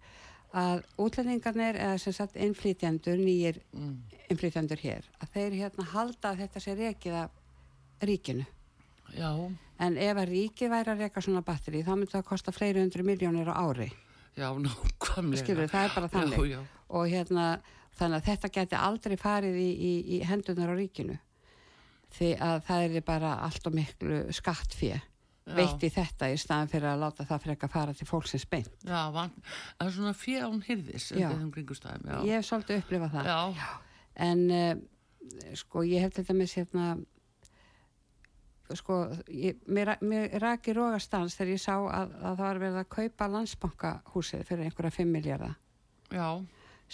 að útlendingarnir eða sem sagt innflytjandur, nýjir
mm,
innflytjandur hér, að þeir hérna halda að þetta sé rekið af ríkinu.
Já,
en ef að ríkið væri að reka svona batteri þá myndi það kosta fleiri hundru miljónir á ári.
Já, nákvæmlega.
skilur, það er bara þannig.
Já, já,
og hérna þannig að þetta geti aldrei farið í, í, í hendunar á ríkinu. Því að það er bara allt og miklu skattfé.
Já.
Veitt í þetta í staðan fyrir að láta það fyrir að fara til fólksins beint.
já, það er svona fján hyrðis
Já.
já.
Ég hef svolítið upplifað það.
Já,
En uh, sko ég hef til dæmis hérna sko ég, mér, mér raki rógastans þegar ég sá að, að það var verið að kaupa landsbankahúsið fyrir einhverja 5 miljardar.
já,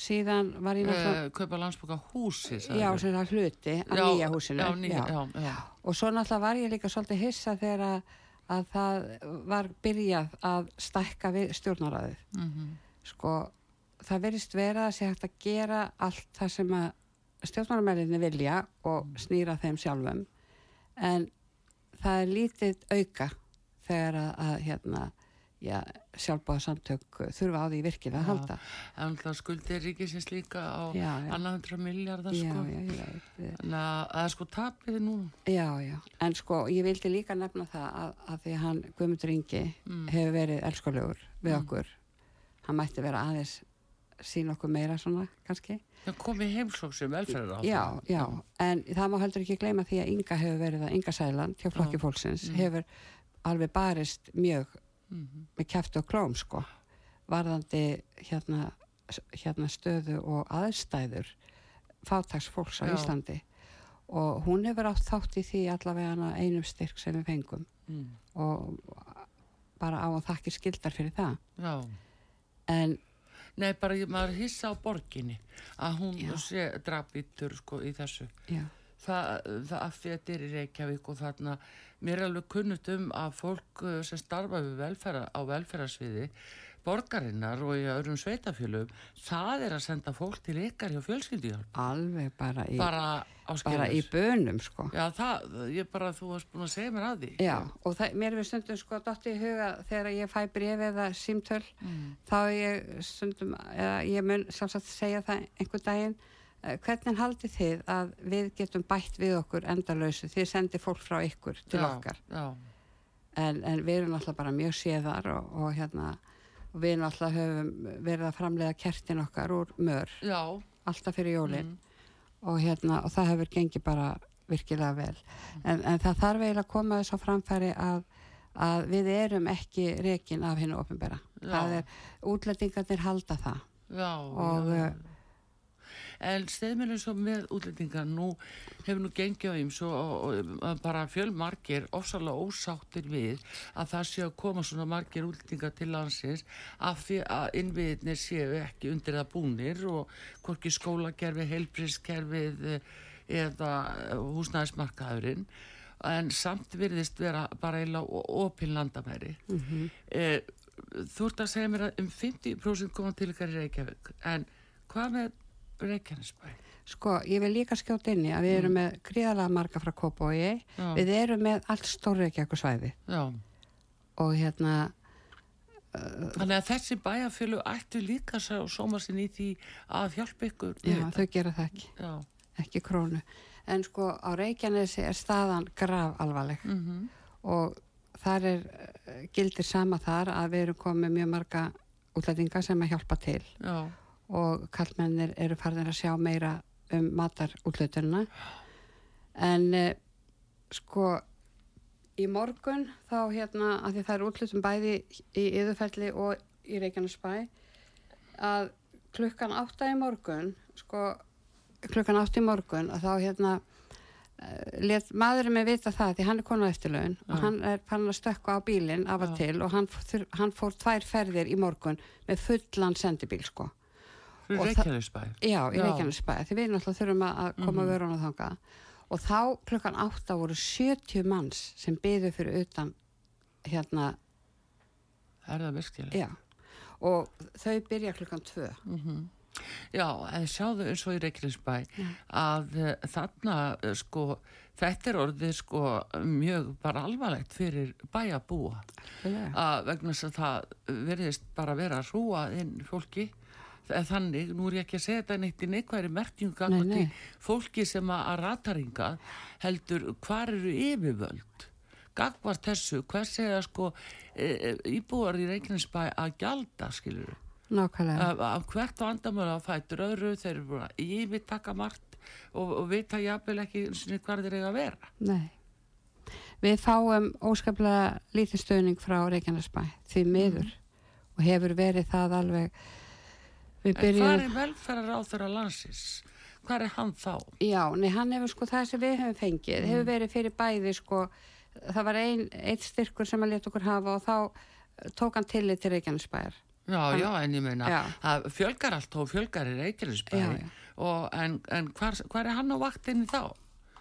Síðan var ég náttúrulega,
uh, kaupa landsboka húsi,
já, sem það hluti af nýja húsinu.
Já, nýja, já, já,
Og svo náttúrulega var ég líka svolítið hissa þegar að, að það var byrjað að stækka við stjórnaræðið.
mhm,
Sko, það verist vera að sé hægt að gera allt það sem að stjórnarmælinni vilja og snýra þeim sjálfum. En það er lítið auka þegar að, að hérna, sjálfbáða samtök þurfa á því virkilega að halda.
en það skuldir ríkisins líka á
Já, já.
annan hundra miljardar, sko. Þannig að það er sko tapið nú.
Já, já, en sko ég vildi líka nefna það að, að því hann Guðmundur Ingi
Mm.
hefur verið elskulegur við
Mm.
okkur hann mætti vera aðeins sín okkur meira svona kannski
Það komið heimsóksum velferðar
já, já, en það má heldur ekki gleyma því að Inga hefur verið að Inga Sæland hjá flokki fólksins
Mm.
hefur alveg barist mjög
Mhm.
með kæftu og klóm sko varðandi hérna, hérna stöðu og aðstæður fátaks fólks á
Já.
Íslandi og hún hefur átt þátt í því allavega einum styrk sem við fengum
Mm.
og bara á að þakki skildar fyrir það
Já.
en
Nei, bara maður hissa á borginni að hún
Já.
sé drapítur sko í þessu. Það, það að þetta er í Reykjavík og þarna, mér er alveg kunnut um að fólk uh, sem starfa við velferða, á velferðarsviði, borgarinnar og í öðrum sveitafjölum, það er að senda fólk til ykkar hjá fjölskyldihjálp.
alveg bara í,
Bara
bara í bönum sko
Já, það, ég bara, þú varst búin að segja mér að því.
Já, og það, mér er stundum sko dotti í huga þegar ég fæ bref eða símtöl
Mm.
þá ég stundum eða ég mun sjálfsagt segja það einhver daginn eh, hvernig haldið þið að við getum bætt við okkur endalösu þið sendið fólk frá ykkur til
já,
okkar.
Já,
en, en við erum alltaf bara mjög séðar og, og hérna og við alltaf höfum verið að framlega kertin okkar úr mör.
Já,
alltaf fyrir jólin.
Mm,
og, hérna, og það hefur gengið bara virkilega vel. En, en það þarf eiginlega að koma þess á framfæri að, að við erum ekki rekin af hennu er, útlendingarnir halda það.
Já,
og eh,
En steðmjölu svo með útlendingar, nú hefur nú gengið á þeim svo og, og bara fjölmargir ofsalega ósáttir við að það séu að koma svona margir útlendingar til landsins af því að innviðinir séu ekki undir það búnir og hvorki skólakerfi, heilbrískerfið eða húsnæðismarkaðurinn. En samt virðist vera bara eiginlega opinn landamæri. Mm eh, þú ert að segja mér að um 50% koma til ykkar í Reykjavík. En hvað með Reykjanesbæ?
sko, ég vil líka skjóta inn í að við erum með gríðalega marga frá Kópói við erum með allt stórreikjaku svæði.
Já,
og hérna
þannig að þessi bæjarfjölu ættu líka sá sóma sinni í því að hjálpa ykkur
já,
við
þau gera það ekki.
Já,
ekki krónu. En sko á Reykjanesi er staðan grav alvarleg
mhm,
og þar er gildir sama þar að við erum komið mjög marga útlætinga sem að hjálpa til.
Já,
og kallmennir eru farnir að sjá meira um matar útlutunina en eh, sko í morgun þá hérna að því það er útlutum bæði í yðurfelli og í Reykjanesbæ að klukkan átta í morgun sko klukkan átta í morgun að þá hérna eh, let maðurinn með vita það því hann er konu eftirlaun og
Já.
hann er fann að stökka á bílinn af og
Já.
til og hann, hann fór tvær ferðir í morgun með fullan sendibíl sko það-
Reykjanesbæ
Já, í. Reykjanesbæ, því við náttúrulega þurfum að koma mm -hmm. þangað og þá klukkan átta voru 70 manns sem byðu fyrir utan hérna,
Er það virkilega?
já og þau byrja klukkan tvö
Já, en sjáðu eins og í Reykjanesbæ að uh, þarna uh, sko, þetta er orðið sko mjög bara alvarlegt fyrir bæjabúa
Algjörlega.
að vegna þess að það verðist bara vera að hrúa inn fólki þannig, nú er ég ekki að segja þetta neitt í neikværi merkjum
Nei, nei.
fólki sem að, rataringa heldur hvar eru yfirvöld gagvart þessu, hver segja sko e, e, íbúar í Reykjanesbæ að gjalda skilur
Nákvæmlega,
af, af hvert og andamölu að fætur öðru þeir eru búin að yfirtaka margt og, og vita jafnvel ekki hvar þeir eiga að vera.
Nei. Við fáum óskaplega lítið stöðning frá Reykjanesbæ því miður. Og hefur verið það alveg byrjum
er velferðar á þeirra landsins hvar er hann þá
Já, nei, hann hefur sko það sem við höfum fengið, hefur verið fyrir bæði sko, það var ein, eitt styrkur sem að leta okkur hafa og þá eh, tók hann tillit til Reykjanesbæjar.
Já,
Hann-
já, en ég meina,
Já.
fjölgar allt og fjölgar í Reykjanesbæ
Já, já.
og en, en hvar er hann á vaktinni þá?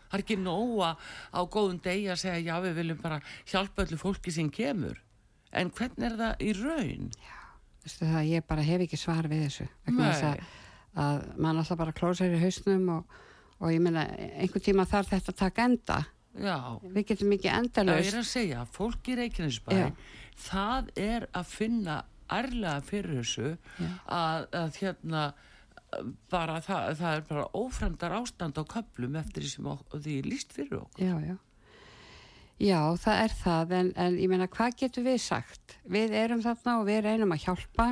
Það er ekki nóga á góðum degi að segja já við viljum bara hjálpa öllu fólki sem kemur en hvernig er það í raun?
Vistu það, ég bara hef ekki svar við þessu. Að, að mann alltaf bara klósar í hausnum og, og ég meina, einhver tíma þarf þetta að taka enda.
Já,
Við getum ekki
það er
endalaust.
að segja fólk í Reykjanesbæ það er að finna ærlega fyrir þessu að, að hérna bara það, það er bara óframdar ástand á köplum eftir því sem því líst fyrir okkur
Já, já. Já, það er það, en, en ég meina, hvað getum við sagt? Við erum þarna og við reynum að hjálpa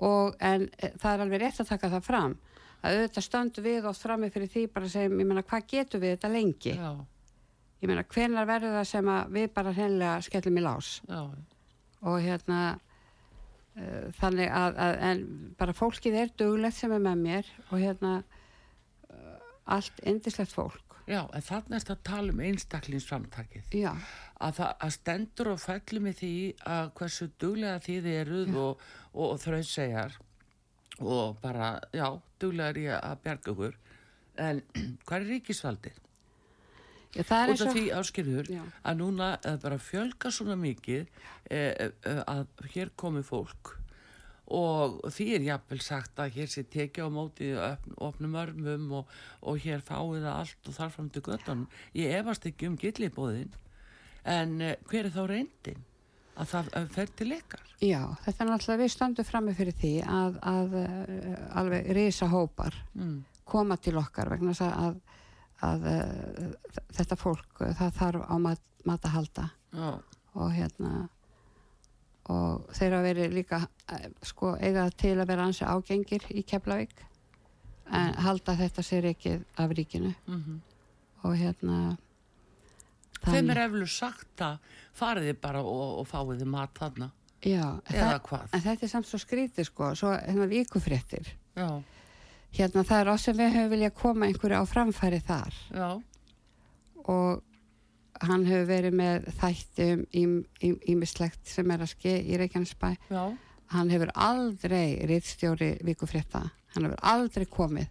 og en e, það er alveg rétt að taka það fram að auðvitað stöndu við oft frammi fyrir því bara segja, ég meina, hvað getum við þetta lengi?
Já,
Ég meina, hvenar verður það sem við bara hreinlega skellum í lás
já,
og hérna uh, þannig að, að en bara fólkið er duglegt sem er með mér og hérna uh, allt indislegt fólk.
Já, en þannig er þetta að tala um einstaklingsframtakið.
Já,
að það að stendur og fellur með því að hversu duglega þið eruð og, og, og þrautsegjar og bara, já, duglega er ég að bjarga ykkur en hvað er ríkisvaldið?
Já, það er
út
eins
af
og...
því áskilur að núna að bara fjölga svona mikið e, e, að hér komi fólk og því er jafnvel sagt að hér sé tekið á móti opn, opnum örmum og, og hér fáið það allt og þar fram til göttunum ég efast ekki um gillibóðin en e, hver er þá reyndin? Að það eh, fer til ykkar?
Já, þetta er náttúrulega við stöndum frammi fyrir því að, að uh, alveg risa hópar
mm.
koma til okkar vegna þess að, að þetta fólk, það þarf á mat, mat að halda.
Já,
og hérna og þeir að veri líka uh, sko eiga til að vera ansi ágengir í Keflavík en halda þetta sér ekki af ríkinu.
Mm
og hérna
þeim er eflu sagt að fariði bara og, og fáiði mat þarna?
Já, það,
hvað?
en þetta er samt svo skrítið sko, svo hérna vikufréttir.
Já,
Hérna það er sem við höfum viljað koma einhverju á framfæri þar.
Já,
og hann hefur verið með þættum ímislegt sem er að ske í Reykjanesbæ. Hann hefur aldrei rittstjóri vikufrétta, hann hefur aldrei komið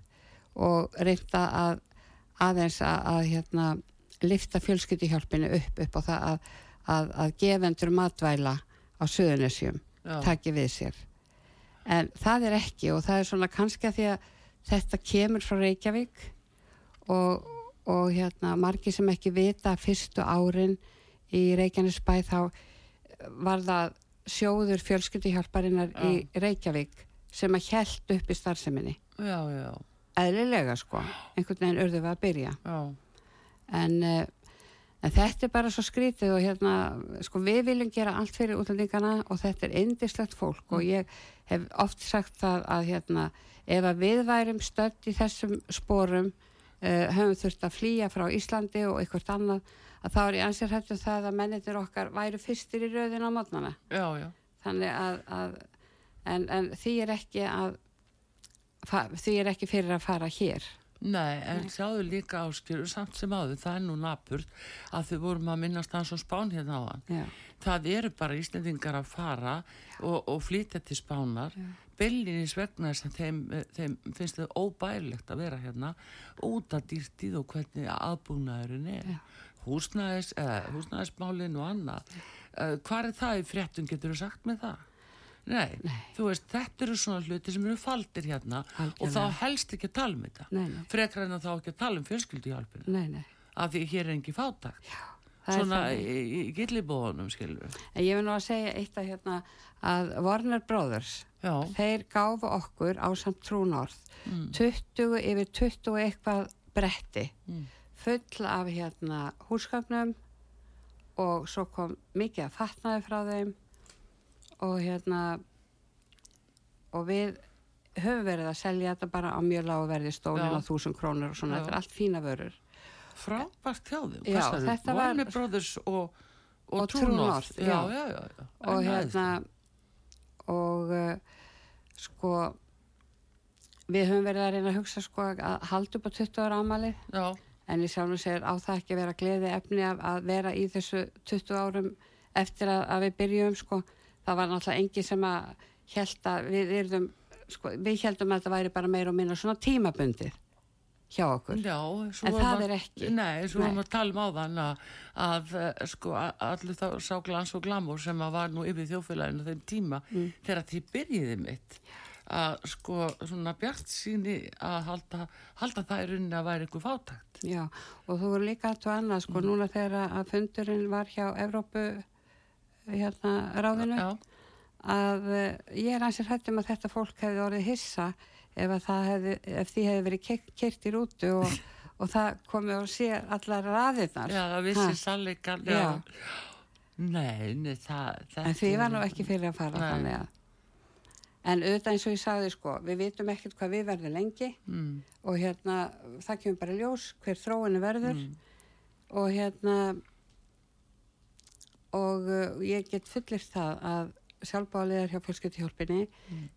og reynda að aðeins að, að hérna, lifta fjölskyldihjálpinu upp upp á það að, að, að gefendur matvæla á Suðunisjum
já.
taki við sér en það er ekki og það er svona kannski að því að þetta kemur frá Reykjavík og, og hérna margir sem ekki vita fyrstu árin í Reykjanesbæ þá var það sjóður fjölskylduhjálparinnar í Reykjavík sem að hjælt upp í starfseminni.
Já, já,
eðlilega sko, einhvern veginn urðu við að byrja.
Já,
en, uh, en þetta er bara svo skrítið og hérna, sko við viljum gera allt fyrir útlendingana og þetta er indislegt fólk og ég hef oft sagt það að hérna ef að við værum stödd í þessum sporum höfum þurft að flýja frá Íslandi og eitthvað annað að þá er ég ansið hættu það að mennitir okkar væru fyrstir í rauðin á mótnana
já, já,
þannig að, að en, en því er ekki að því er ekki fyrir að fara hér.
Nei, en sjáðu líka áskjöru samt sem áður, það er nú napurt að þau vorum að minnast hans og spán hérna á hann.
Já.
Það eru bara Íslendingar að fara og, og flytja til spánar, byllinis vegna þess að þeim, þeim finnst þau óbærilegt að vera hérna út af dýrtíð og hvernig aðbúnaðurinn er. Húsnæðis, eh, húsnæðismálin og annað. Eh, Hvar er það í fréttum, getur þú sagt með það? Nei, þú veist, þetta eru svona hluti sem eru faldir hérna og þá helst ekki að tala um þetta
Nei, nei.
frekar en að þá ekki að tala um fjölskylduhjálpina
Nei, nei.
af því hér er engi fátakt
er
svona í, gillibóðunum skilur
ég vil nú að segja eitt að hérna að Warner Brothers,
já,
þeir gáfu okkur á samt trúnorð
Mm.
20 yfir 20 og eitthvað bretti
Mm.
full af hérna húsgögnum og svo kom mikið að fatnaði frá þeim og hérna og við höfum verið að selja þetta bara á mjög lágu verði stólinn
Já.
á þúsund krónur og svona,
Já.
þetta er allt fína vörur
frábært hjá sagðirðu?
þetta var-
Warner Brothers og, og,
Og
True North
North,
já,
já.
já,
og hérna og uh, sko við höfum verið að reyna að hugsa sko að halda upp á 20 ára ámali
já,
en ég sjálfum segir á það ekki að vera gleði efni af að vera í þessu 20 árum eftir að, að við byrjum sko. Það var náttúrulega engi sem að held að við yrðum sko, við heldum að þetta væri bara meira og minna svona tímabundið hjá okkur
já
En það
að-
er ekki.
nei, svo
Nei.
vorum að tala um á þann að, að eh, sko allir þá sá glans og glamur sem að var nú yfir þjófélaginu þeim tíma
Mm.
þegar því byrjiði mitt að sko svona bjart síni að halda, halda það í rauninni að væri ykkur fátakt
Já, og þú voru líka að annað
Mm.
sko núna þegar að fundurinn var hjá Evrópu hérna ráðinu
já,
að uh, ég er ansið hættum að þetta fólk hefði orðið hissa ef, það hefði, ef því hefði verið kyrt í rútu og, og það komi og sé allar raðirnar.
já, það vissi. Já. nei, nei, það þetta
En því var nú ekki fyrir að fara
Nei.
þannig að. En auðvitað eins og ég sagði sko, við vitum ekkert hvað við verðum lengi
mm,
og hérna það kemur bara ljós hver þróinu verður
mm,
og hérna og uh, ég get fullir það að sjálfbáliðar hjá fjölskyldihjálpinni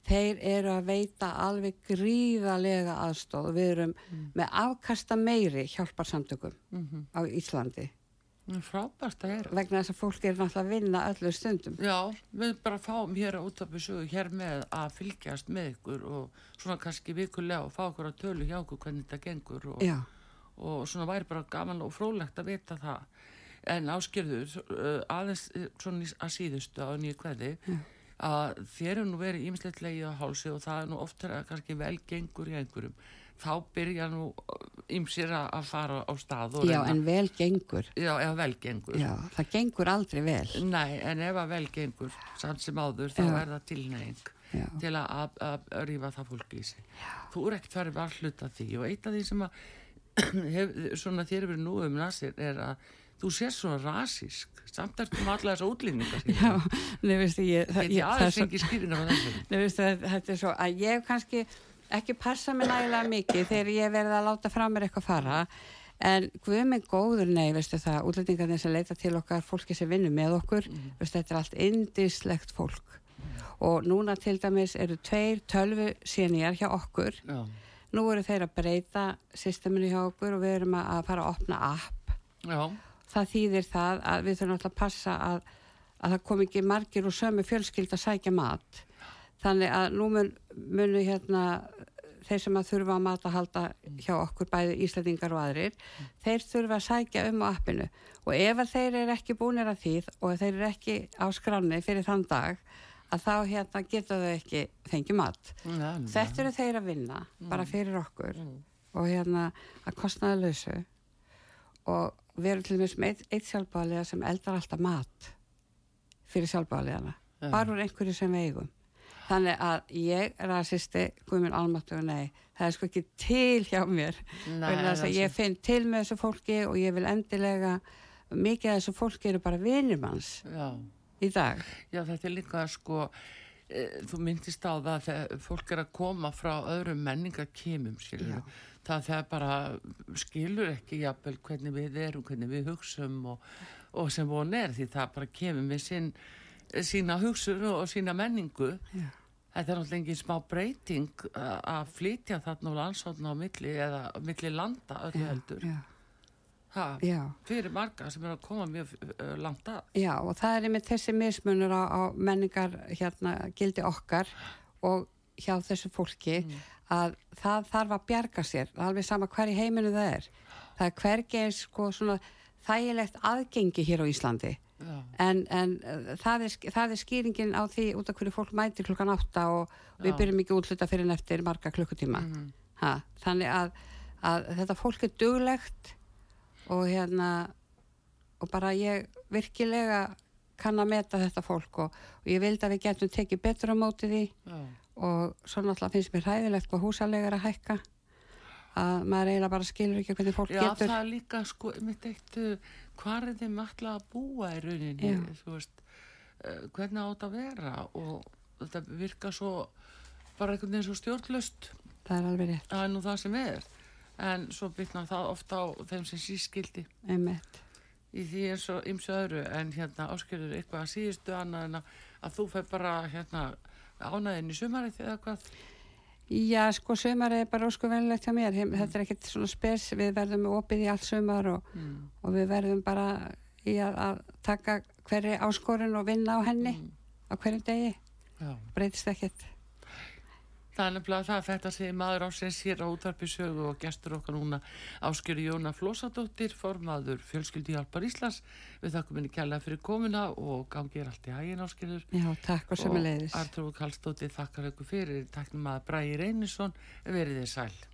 þeir eru að veita alveg gríðalega aðstóð við erum með afkasta meiri hjálparsamtökum
mm,
á Íslandi.
Frábært að er
vegna þess að fólk er náttúrulega að vinna öllu stundum.
Já, við bara fáum hér að útvarpi sögu hér með að fylgjast með ykkur og svona kannski vikulega og fá okkur að tölu hjá okkur hvernig þetta gengur og, og svona væri bara gaman og frólægt að vita það. En áskilður, uh, aðeins uh, svona að síðustu á nýju kveði, að þér er nú verið ímislegt leið á hálsi og það er nú oft þegar kannski vel gengur í einhverjum. Þá byrja nú ýmsir að að fara á stað og
já en vel gengur
Já, eða vel gengur.
Já, það gengur aldrei vel
Nei, en ef að vel gengur samt sem áður, þá
Já.
er það tilneying
Já.
til að, að, að rífa það fólki í sig. Þú er ekkert farið var hluta því og eitt af því sem að hef, svona þér hefur nú um nasir er að þú sér svona rasísk. Samt ertu með alla þessa útlýningar
Já, nefnist ég, það er
aðeins fengið skýrin af þessu?
Nei, veistu, þetta þetta er svo að ég kannski ekki passa mig nægilega mikið þegar ég verið að láta frá mér eitthvað fara. En guð minn góður, nei, veistu það, útlendingarnir sem leita til okkar, fólki sem vinnur með okkur, veistu, þetta er allt indislegt fólk. Og núna til dæmis eru tveir tölvu sénjar hjá okkur.
Já,
Nú eru þeir að breyta systeminu hjá okkur og við erum að fara að opna app.
já,
Það þýðir það að við þurfum alltaf að passa að, að það kom ekki margir og sömu fjölskyld að sækja mat. Þannig að nú mun, munu hérna þeir sem að þurfa að mat að halda hjá okkur bæði Íslandingar og aðrir þeir þurfa að sækja um á appinu. Og ef að þeir eru ekki búinir að því og þeir eru ekki á skranni fyrir þann dag að þá hérna geta þau ekki fengið mat.
já,
Þetta eru þeir að vinna bara fyrir okkur og hérna að kostnaða lausu og við erum til dæmis með eitt, sjálfbáðlega sem eldar alltaf mat fyrir sjálfbáðlegana
Já.
bara úr einhverju sem við eigum. Þannig að ég rasisti guðminn almáttu og nei, það er sko ekki til hjá mér.
Nei,
að ég finn til með þessu fólki og ég vil endilega mikið af þessu fólki eru bara vinnumanns í dag.
Já, þetta er líka sko, e, þú myndist á það þegar fólk er að koma frá öðrum menningakimum, skilur. Það þegar bara skilur ekki jafnvel hvernig við erum, hvernig við hugsum og, og sem von er því það bara kemur með sín, sína hugsun og sína menningu.
Já.
Þetta er náttúrulega engin smá breyting að flytja þarna og landsóðna á milli eða á milli landa öllu heldur.
já,
Ha,
já.
fyrir marga sem er að koma mjög langt að.
Já, og það er einmitt þessi mismunur á, á menningar hérna gildi okkar og hjá þessu fólki að það þarf að bjarga sér, alveg sama hver í heiminu það er. Það er hvergi eins sko svona þægilegt aðgengi hér á Íslandi.
Já,
En, en uh, það, er, það er skýringin á því út af hverju fólk mætir klukkan átta og við
Já.
byrjum ekki útluta fyrir en eftir marga klukkutíma.
Mhm.
Ha, þannig að, að þetta fólk er duglegt og hérna og bara ég virkilega kann að meta þetta fólk og, og ég vildi að við getum tekið betur á móti því
já.
Og svo náttúrulega finnst mér hæðilegt hvað húsalega er að hækka að maður eiginlega bara skilur ekki hvernig fólk
Já,
getur.
það er líka sko, uh, hvað er þeim alltaf að búa í rauninni,
Já.
þú veist, uh, hvernig átt að vera? Og þetta virka svo, bara einhvern veginn svo stjórnlust,
það er alveg rétt,
það er nú það sem er, en svo bytnar það ofta á þeim sem sískildi
einmitt.
Í því eins og ymsu öðru, en hérna áskilur eitthvað að síðustu annað en að, þú fer bara hérna ánæðin í sumarið eða hvað,
Já, sko, sömar er bara ósku venilegt hjá mér, Heim, þetta er ekkert svona spes, við verðum opið í allt sömar og,
mm.
og við verðum bara í að, að taka hverri áskorun og vinna á henni
Mm.
á hverjum degi, breytist ekkert.
Það er nefnilega það að þetta segir maður ásins hér á útvarpi sögu og gestur okkar núna áskjöru Jóna Flósadóttir, formaður fjölskyldi hjálpar Íslands. Við þakkum henni kærlega fyrir komuna og gangið er allt í hægin áskjörur.
Já, takk og sömuleiðis.
Og Artrúð Kallstóttir þakkar ykkur fyrir, takknum að Bræði Reynisson, verið þið sæl.